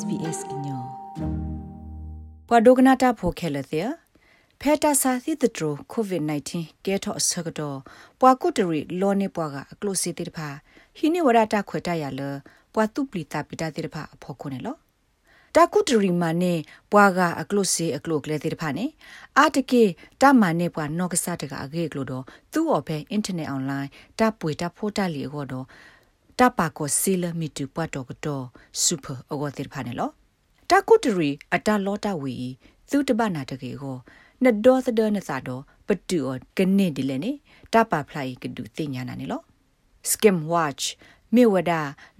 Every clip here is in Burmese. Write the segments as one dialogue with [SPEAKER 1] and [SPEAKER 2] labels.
[SPEAKER 1] SBS ညောပဒုကနာတာဖိုခဲလတဲ့ဖဲတာစာသီတထရို COVID-19 ကဲထော့ဆကတော့ပွာကုတရီလောနေပွားကအကလုစီတိတဖာဟိနေဝရတာခွေတရလပွာတုပလီတာပိတာတိတဖာအဖို့ခုနေလောတာကုတရီမာနေပွာကအကလုစီအကလုကလေတိတဖာနေအာတကေတမနေပွာနော့ကစားတကအကေကလုတော့သူ့ော်ပဲအင်တာနက်အွန်လိုင်းတပွေတဖို့တလီအောတော့ တပါကိုစီလမီတူပတ်တော့ကတော့စူပါအော်တိတဖာနေလောတာကုတရီအတလောတဝီသူတပနာတကေကိုနဒေါ်သဒနစာတော့ပတူော်ကနေဒီလေနေတပါဖလိုက်ကဒူသိညာနာနေလော skim watch မြေဝဒ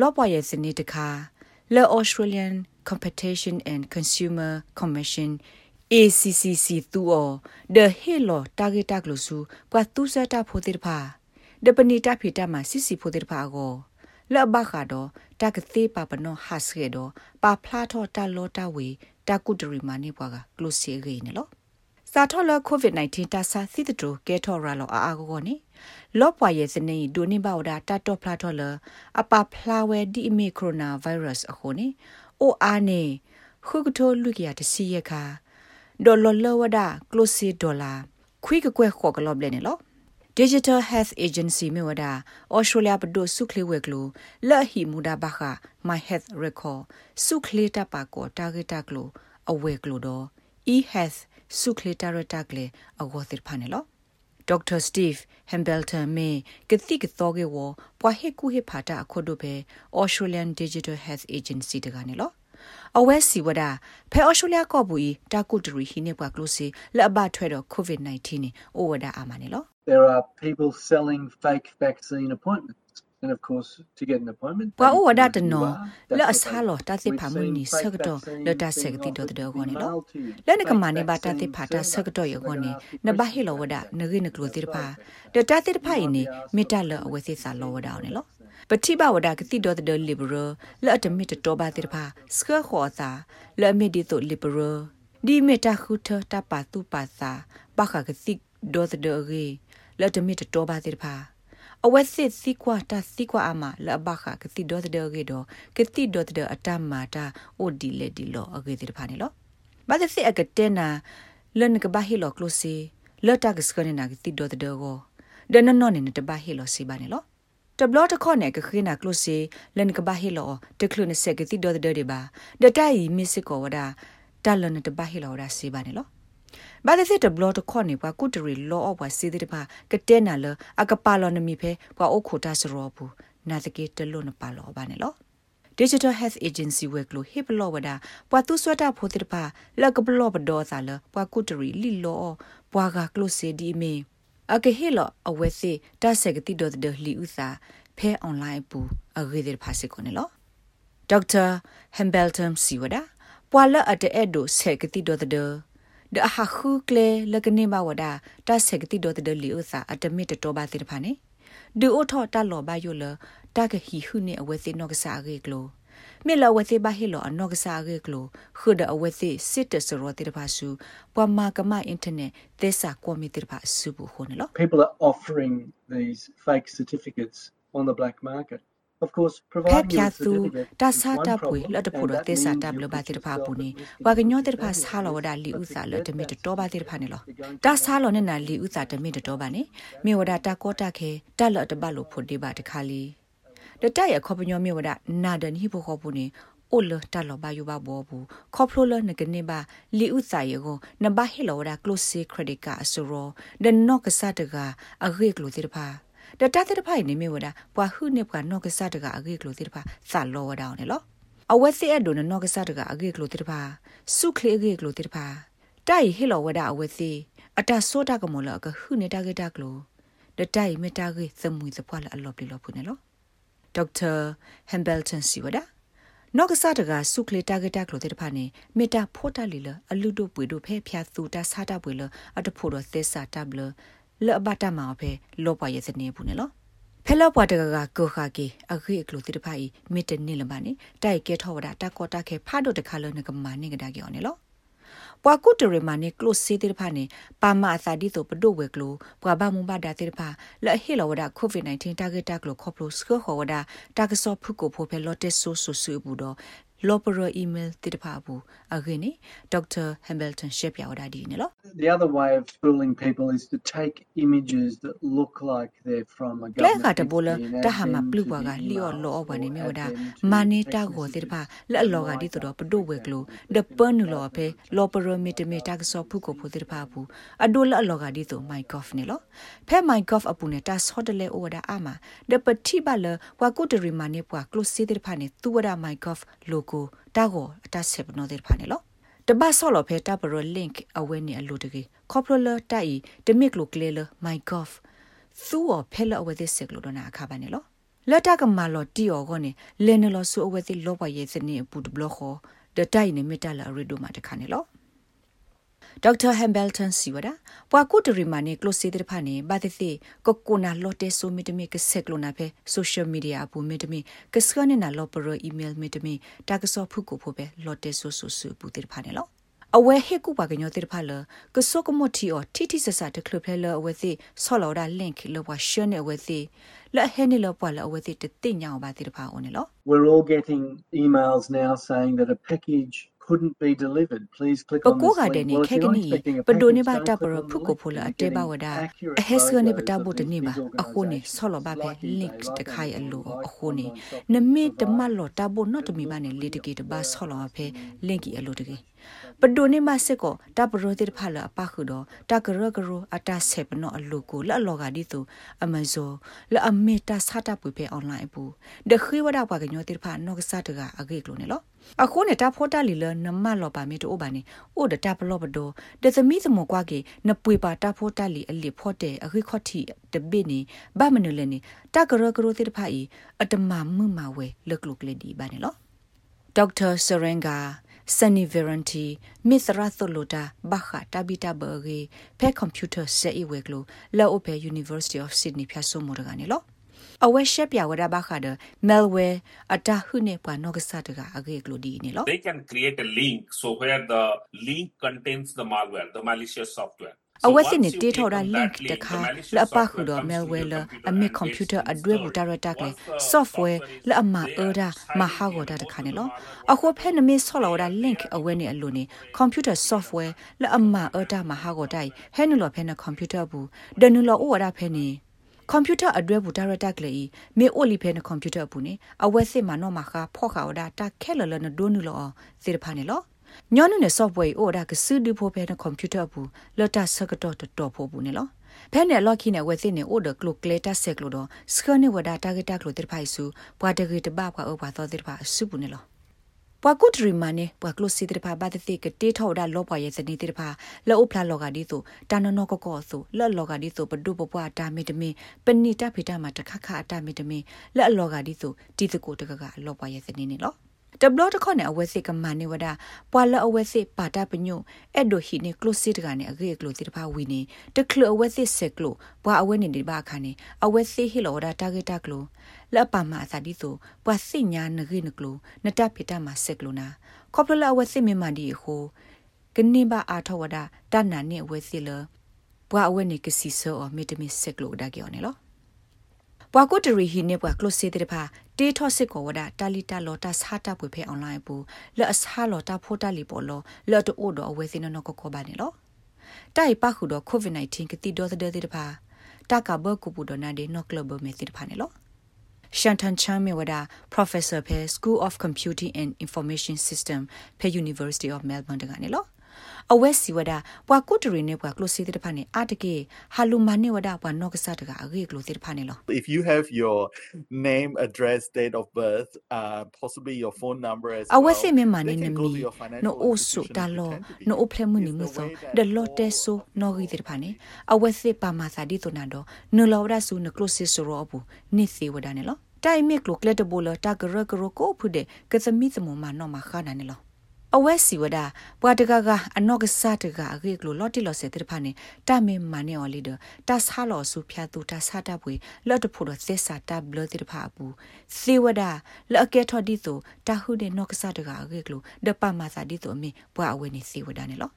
[SPEAKER 1] လောပွားရဲ့စနေတခါ Le Australian Competition and Consumer Commission ACCC သူအော the hello target ကလို့စုကွာသူစတာဖိုတိတဖာဒပနီတာဖီတာမှာစစ်စီဖိုတိတဖာကို လဘခါတော့တကသေးပါပနောဟတ်စကေတော့ပါဖလာထောတာလောတာဝေတကုတရီမာနေပွားကကလုစီရေနေလို့စာထောလကိုဗစ် -19 တာစာသီတတူကဲထော်ရာလောအာအာကိုနေလော့ပွားရဲ့စနေဒိုနေဘောဒါတတ်တော့ဖလာထောလအပဖလာဝဲဒီမီကိုရိုနာဗိုင်းရပ်စ်အခုနေအိုအားနေခုကထိုလူကရတစီရခါဒေါ်လော်လောဝဒါကလုစီဒေါ်လာခွိကကွဲခေါ်ကလော့ဘလဲနေလော Digital Health Agency မြေဝဒ Australia ပဒုစုခလဝဲကလိုလဟီမူဒါဘခ My Health Record စုခလတာပါကော target ကလိုအဝဲကလိုတော့ e-health စုခလတာရတာကလေအဝသစ်ဖာနေလော Dr. Steve Hambleton မေကတိကတော့ကေဝပွားဟေကူဟေဖာတာအခုဒိုပဲ Australian Digital Health Agency တကနေလောအဝဲစီဝဒဖဲအော်စတြေးလျကောဘူးတာကုတရီဟိနေပွားကလို့စီလက်အဘထွဲတော့ COVID-19 နေအိုဝဒအာမနေလော
[SPEAKER 2] there are people selling fake vaccine appointments. And of course, to get an appointment,
[SPEAKER 1] ပွာအိုဝဒတနောလဲ့အစားလောတာတိဖာမနီဆကတော့လတာဆက်တိတော့တဲ့ကောနေလောလဲ့နကမနေဘာတာတိဖာတာဆက်တော့ယောကောနေနဘဟီလောဝဒနဂိနကလိုတိဖာတတာတိဖာယနေမေတ္တလအဝစီစာလောဝဒအောင်နေလောပတိဘဝဒကတိတော့တဲ့လီဘရလဲ့အတမီတော့ဘာတိဖာစကခေါ်သာလဲ့မီဒီတော့လီဘရဒီမေတာခုထတာပါတူပါသာဘာခကတိတော့တဲ့ရေ လက်တမီတော့ပါသေးတဖာအဝက်စစ်စီကွာတာစီကွာအမလဘခကတိဒေါ်တဲ့ကေတော့ကတိဒေါ်တဲ့အတမာတာအိုဒီလေဒီလောအကေတဲ့ဖာနေလောဘာတဲ့စစ်အကတဲနာလန်ကဘာဟီလောကလိုစီလတ်တကစကနေနာကတိဒေါ်တဲ့ကိုဒနနောနေတဘာဟီလောစီပါနေလောတဘလတ်ခေါနဲ့ကခိနာကလိုစီလန်ကဘာဟီလောတကလုနစကတိဒေါ်တဲ့ဒီပါဒတိုင်မစ်စကောဝဒါတလနတဘာဟီလောဒါစီပါနေလော ဘာဒစစ်တဘလတခေါနေပါကုတရီလောအဘစီတဲ့ပါကတဲ့နာလအကပါလောနမီဖဲပွာအိုခိုတာစရောဘူးနာတကေတလို့နပါလောဘာနေလော Digital Health Agency ဝက်ကလိုဟိပလောဝဒါပွာသူဆွတ်တာဖိုတဲ့ပါလကဘလောဘဒေါ်စာလပွာကုတရီလီလောပွာကကလိုစီဒီမီအကဟေလောအဝဲစီတဆက်ကတိဒေါ်ဒလီဥစာဖဲအွန်လိုင်းပူအဂေတဲ့ဖာစီကိုနေလော ဒေါက်တာဟမ်ဘယ်တမ်စီဝဒါပွာလအတဲ့ဒိုဆက်ကတိဒေါ်ဒဒအဟခုကလေလကနေမဝဒတဆက်ကတိဒတဒလီဥစာအတမီတတော်ပါတိတဖာနေဒူအိုထော်တလောဘယိုလတကဟီခုနေအဝဲသိနော့ကစားရေကလိုမေလဝသိဘဟီလောအနော့ကစားရေကလိုခုဒအဝဲသိစစ်တစရောတိတဖာစုပွာမာကမအင်တာနက်သစ္စာကွန်မီတိတဖာစုဘူးခုနော်
[SPEAKER 2] people are offering these fake certificates on the black market of course
[SPEAKER 1] ဖက်ပြသူတာစာတာပွေလတ်တဖို့တဲ့စာတာဘလဘာတိတဖာပူနေဝါကညောတိတဖာဆာလောဝဒလီဥစာလတမီတော်ပါတိတဖာနေလောတာဆာလောနဲ့နာလီဥစာတမီတော်ပါနေမေဝဒတာကောတာခဲတက်လတ်တပတ်လို့ဖို့ဒီပါတခါလီတတရခေါပညောမေဝဒနာဒန်ဟိဖို့ခေါပူနေအိုလတလောဘာယူဘာဘောဘူးခေါပလိုလနကနေပါလီဥစာယေကိုနဘဟီလောဝဒကလိုစီခရက်ဒစ်ကာအဆူရောဒနော့ကဆတ်တကအဂေကလိုတိတ ဖာတတတဲ့ဖိုင်နေမြဝဒပွာဟုနေပွာနော့ကစားတကအဂေကလိုတိတဖာစာလောဝဒောင်းနေလောအဝက်စီအဒိုနော့ကစားတကအဂေကလိုတိတဖာစုခလေအဂေကလိုတိတဖာတိုင်ဟီလောဝဒအဝက်စီအတဆိုးတာကမောလကဟုနေတာကေတာကလိုဒတိုင်မတာကေသမွေစပွာလအလောပလီလောဖုနေလောဒေါက်တာဟမ်ဘယ်တန်စီဝဒါနော့ကစားတကစုခလေတာဂက်တာကလိုတဲ့ဖာနေမေတာဖိုတာလီလအလူတို့ပွေတို့ဖဲဖျာသူတာစားတာပွေလအတဖို့တော့သစ္စာတဘလ လောဘတာမှာပဲလောပွားရစနေဘူးနော်ဖဲလောပွားတကကကိုခါကီအခိအကလိုတိတဖိုင်မီတနေလမနေတိုက်ကဲထောဝဒတာကောတာခဲဖာဒိုတခါလုံးနကမာနေကဒါကြောနေလောပွာကုတရမနေကလုစေတိဖာနေပါမအစာဒီဆိုပဒိုဝဲကလိုပွာဘမုံဘာဒါတိဖာလဟေလဝဒကိုဗစ် -19 တာဂက်တာကလိုခေါပလိုစခခေါဝဒတာကဆောဖုကိုဖိုဖဲလော့တက်ဆိုဆူဆူဘူးတော့ lopero email တိတဖာဘူးအခုနေဒေါက်တာဟမ်ဘယ်တန်ရှက်ပြဝဒါဒီနော်
[SPEAKER 2] The other way of fooling people is to take images that look like they're from a government
[SPEAKER 1] လဲခါတဘောလတဟာမပလူပါကလျော်လောဘနေမြေဝဒါမာနေတာကိုတိတဖာလက်လောကဒီတော့ပဒုဝဲကလိုဒပန်နူလောဖေလောပရမီတမီတက်ဆောဖုကိုဖူတိတဖာဘူးအဒိုလက်လောကဒီတော့မိုက်ကော့ဖ်နေလောဖဲမိုက်ကော့ဖ်အပူနေတာဆော့တလဲအိုဝဒါအာမဒပတိဘလဝါကုတရီမာနေပွာကလိုစီတိတဖာနေသူဝဒါမိုက်ကော့ဖ်လိုကိုတာကိုအတဆက်ပနောတိတဖာနေလောတပတ်ဆော့လော်ဖဲတပ်ပရ link အဝဲနေအလိုတကေ corporal တိုင်တမစ်လိုကလေလ my golf သူ့ော်ဖဲလအဝဲသစ်စကလိုဒနာအခါပါနေလောလက်တကမာလော်တီယောကောနေလင်းနလောဆူအဝဲသစ်လောပါရဲ့စနေပူဒဘလခောဒတိုင်နေမီတလာရီဒိုမာတခါနေလော ဒေါက်တာဟမ်ဘယ်တန်စီဝဒပွာကုတရီမာနေကလိုစီတဲ့ဖာနေဘာတိတိကိုကိုနာလော်တေဆိုမီတမီကဆက်ကလိုနာဖဲဆိုရှယ်မီဒီယာအပူမီတမီကစကနေနာလော်ပရအီးမေးလ်မီတမီတာကဆောဖုကိုဖို့ပဲလော်တေဆိုဆိုဆူပူတဲ့ဖာနေလောအဝဲဟေကူပါကညောတိဖာလကဆုကမတီအောတီတီဆဆတကလဖဲလအဝဲစီဆောလော်ဒါလင့်လောဘရှနေအဝဲစီလက်ဟဲနေလောပွာလအဝဲစီတတိညာဘာတိဖာအိုနေလော
[SPEAKER 2] We're all getting emails now saying that a package couldn't be delivered. Please click on
[SPEAKER 1] Pako
[SPEAKER 2] this
[SPEAKER 1] ga de
[SPEAKER 2] link.
[SPEAKER 1] ni
[SPEAKER 2] Well, if
[SPEAKER 1] khek
[SPEAKER 2] you're not
[SPEAKER 1] ni
[SPEAKER 2] expecting a
[SPEAKER 1] pado ni
[SPEAKER 2] package,
[SPEAKER 1] ba
[SPEAKER 2] don't
[SPEAKER 1] ta
[SPEAKER 2] click
[SPEAKER 1] paro
[SPEAKER 2] on the
[SPEAKER 1] phuko
[SPEAKER 2] link.
[SPEAKER 1] phola
[SPEAKER 2] You're
[SPEAKER 1] ate ba
[SPEAKER 2] getting
[SPEAKER 1] wada
[SPEAKER 2] accurate
[SPEAKER 1] a heska ni
[SPEAKER 2] photos
[SPEAKER 1] bata
[SPEAKER 2] of
[SPEAKER 1] bo de ni
[SPEAKER 2] these
[SPEAKER 1] ba a ko ni
[SPEAKER 2] organisations,
[SPEAKER 1] solo ba be
[SPEAKER 2] like you
[SPEAKER 1] link
[SPEAKER 2] say,
[SPEAKER 1] de
[SPEAKER 2] right
[SPEAKER 1] khai
[SPEAKER 2] on
[SPEAKER 1] alu
[SPEAKER 2] the
[SPEAKER 1] a ko ni
[SPEAKER 2] online shop
[SPEAKER 1] na me de
[SPEAKER 2] provide
[SPEAKER 1] ma lo ta bo no to mi ba ni le de ki de ba solo ba phe link ki alu de ki ပဒိုနေမစစ်ကိုတပရိုတိဖာလအပခုတော့တကရကရအတဆေပနောအလူကိုလလောကဒီတူအမဇိုလအမေတာစတာပွေဖေအွန်လိုင်းဘူးဒခိဝဒပါကညောတိဖာနောကစတကအဂေကလိုနေလောအခုနေတာဖောတာလီလနမလောပါမီတိုဘာနေအိုဒတာပလောပဒိုဒသမီသမကွာကေနပွေပါတာဖောတာလီအလီဖောတဲ့အခုခော့တီတပိနေဘာမနလနေတကရကရတိဖာဤအတမမှုမဝဲလကလုကလေဒီဘာနေလောဒေါက်တာဆရင်ဂါ Sunny Veranti Mithra Tholoda Bakha Tabita Berge Pe Computer Se Iweglo La Ope University of Sydney Phaso Morgane lo အဝဲရှက်ပြဝဒဘခါဒ malware အတဟုနေပွားနောကဆတကအဂေကလိုဒီနေလော
[SPEAKER 3] they can create a link so where the link contains the malware the malicious software
[SPEAKER 1] အဝက်စစ်နေတေထော်တာ link တခါလအပခုတော့ malware လအမေ computer အတွေ့ဘူတာရတာကလေ software လအမအော်ဒါမဟာဂောတာတခါနေလောအခုဖဲနမေဆော်လော်ဒါ link အဝဲနေအလိုနေ computer software လအမအော်ဒါမဟာဂောတိုင်ဟဲနူလော်ဖဲန computer ဘူးဒနူလော်ဩဝဒါဖဲနေကွန်ပျူတာအဒွဲဘူဒါရတာကလေးမေအိုလီဖဲနကွန်ပျူတာဘူးနေအဝဲစစ်မနောမခါဖော့ခါဝဒါတာခဲလလနဒိုနူလောစေတဖာနေလော ညောနုနဲ့ software အိုဒါကစူဒီဖိုဖဲနကွန်ပျူတာဘူးလတာစကတော့တော်ဖို့ဘူးနေလောဖဲနဲ့ lock နဲ့ဝက်စစ်နဲ့ order clock later set လို့တော့ scan နဲ့ဝဒါ target ကလို့တိဖိုင်စုဘွာတကေတပဘွာအောဘွာသောတိဖာစုဘူးနေလောပွာကုတရီမနေပွာကလုစီတဖာဘာတတိကတေထောဒါလောပွာရဲ့စနေတဖာလောအဖလာလောကဒီဆိုတာနနောကကောဆိုလောလောကဒီဆိုပဒုပပွာတာမီတမီပဏိတဖိတမတခခအတာမီတမီလောလောကဒီဆိုတီတကိုတကကလောပွာရဲ့စနေနေလော တဘလတ်ခေါနဲ့အဝဲစစ်ကမနေဝဒပွာလအဝဲစစ်ပါတာပညုအဲ့ဒိုဟီနေကလုစစ်တကနေအဂေကလုတိတဖာဝီနေတကလအဝဲစစ်ဆက်ကလုပွာအဝဲနေဒီဘာခါနေအဝဲစစ်ဟီလောဒါတာဂက်တာကလုလက်ပါမအစာဒီဆိုပွာစိညာနဂိနကလုနတဖိတမဆက်ကလုနာခေါပလအဝဲစစ်မမဒီဟိုကနေဘာအာထဝဒတနာနေဝဲစစ်လပွာအဝဲနေကစီဆောအမီတမီဆက်ကလုဒါကြောနေလောပွာကုတရီဟီနေပွာကလုစစ်တဲ့ဖာ တေထောစစ်ကောဝဒတာလီတာလောတာစာတာပွေဖဲအွန်လိုင်းပူလက်အစာလောတာဖိုတာလီပေါ်လောလက်တိုဒိုအဝဲစင်းနောကကောပါနေလောတိုင်ပခုတော့ covid-19 ကတိဒေါ်တဲ့တဲ့ဖာတာကဘကူပူဒနာဒေနောကလဘမေစစ်ဖာနေလောရှန်တန်ချမ်းမေဝဒ Professor Pe School of Computing and Information System Pe University of Melbourne တကနေလော အဝက်စီဝဒပွာကုတရီနေပွာကလိုစီတဲ့ဖာနေအတကေဟာလူမနေဝဒပွာနော့ကဆတ်တကအဂေကလိုတဲ့ဖာနေလော
[SPEAKER 4] if you have your name address date of birth uh possibly your phone number as
[SPEAKER 1] အဝ
[SPEAKER 4] well
[SPEAKER 1] က်စီမမနေ
[SPEAKER 4] they
[SPEAKER 1] န
[SPEAKER 4] can
[SPEAKER 1] မီ
[SPEAKER 4] go to your financial
[SPEAKER 1] နိုအိုဆု
[SPEAKER 4] institution
[SPEAKER 1] တာ
[SPEAKER 4] and
[SPEAKER 1] လော
[SPEAKER 4] pretend to be
[SPEAKER 1] နိုအိုဖလမှုနီ
[SPEAKER 4] It's
[SPEAKER 1] မှု
[SPEAKER 4] the
[SPEAKER 1] ဆို
[SPEAKER 4] way that
[SPEAKER 1] ဒလော့တဲဆိုနော်ဂီတဲ့ဖာနေအဝက်စီပါမာစာဒီတိုနာတော့နလောရဆုနကလိုစစ်ဆိုရောဘူးနိစီဝဒနေလောတိုင်မီကလိုကလက်တဘူလတာဂရဂရကိုဖုတဲ့ကသမီသမမနော်မခါနာနေလော အဝဲစီဝဒပွာတကကအနော့ကစားတကအခေကလိုလော်တီလော်စေတဲ့ဖာနေတာမေမနေအော်လီဒတာဆာလော်စုဖျာတူတာဆာတာပွေလော်တဖို့တော့သက်စာတာဘလတဲ့ဖာဘူးစီဝဒလော်ကဲထော်ဒီတိုတာဟုတဲ့နော့ကစားတကအခေကလိုဒပမာစာဒီတိုအမေပွာအဝဲနေစီဝဒနေလော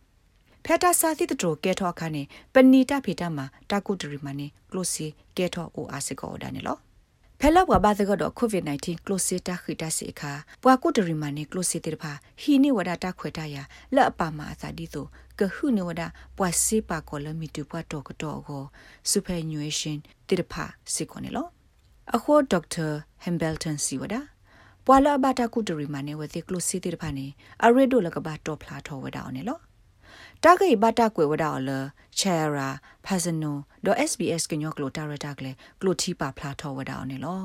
[SPEAKER 1] ဖက်တာစာသီတတိုကဲထော်ခါနေပဏိတဖေတာမှာတာကုတရီမနေကလိုစီကဲထော်အိုအာစကောဒါနေလော ဖဲလောက်ဝဘာသကတော့ covid-19 close တာခိတာစီခါပွာကုတရီမနေ close တေဖာဟီနေဝဒတာခွေတာရလက်အပါမှာအသာဒီဆိုကဟုနေဝဒပွာစေပါကောလမီတူပွာတော့ကတော့ကို superannuation တေဖာစီကောနေလောအခုဒေါက်တာဟမ်ဘယ်တန်စီဝဒပွာလာဘတာကုတရီမနေဝသိ close တေဖာနေအရေဒိုလကဘာတော့ဖလာထောဝဒအောင်နေလော တာဂိဘတာကွေဝဒါအလချာရာဖာဇနိုဒေါ် SBS ကညောကလိုတာရတာကလေကလိုတီပါဖလာထောဝဒါအောင်နေလော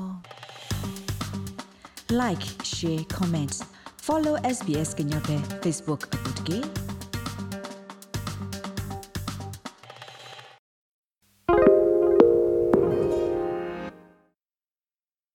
[SPEAKER 1] like share comments follow SBS ကညောပဲ Facebook အပုတ်ကေ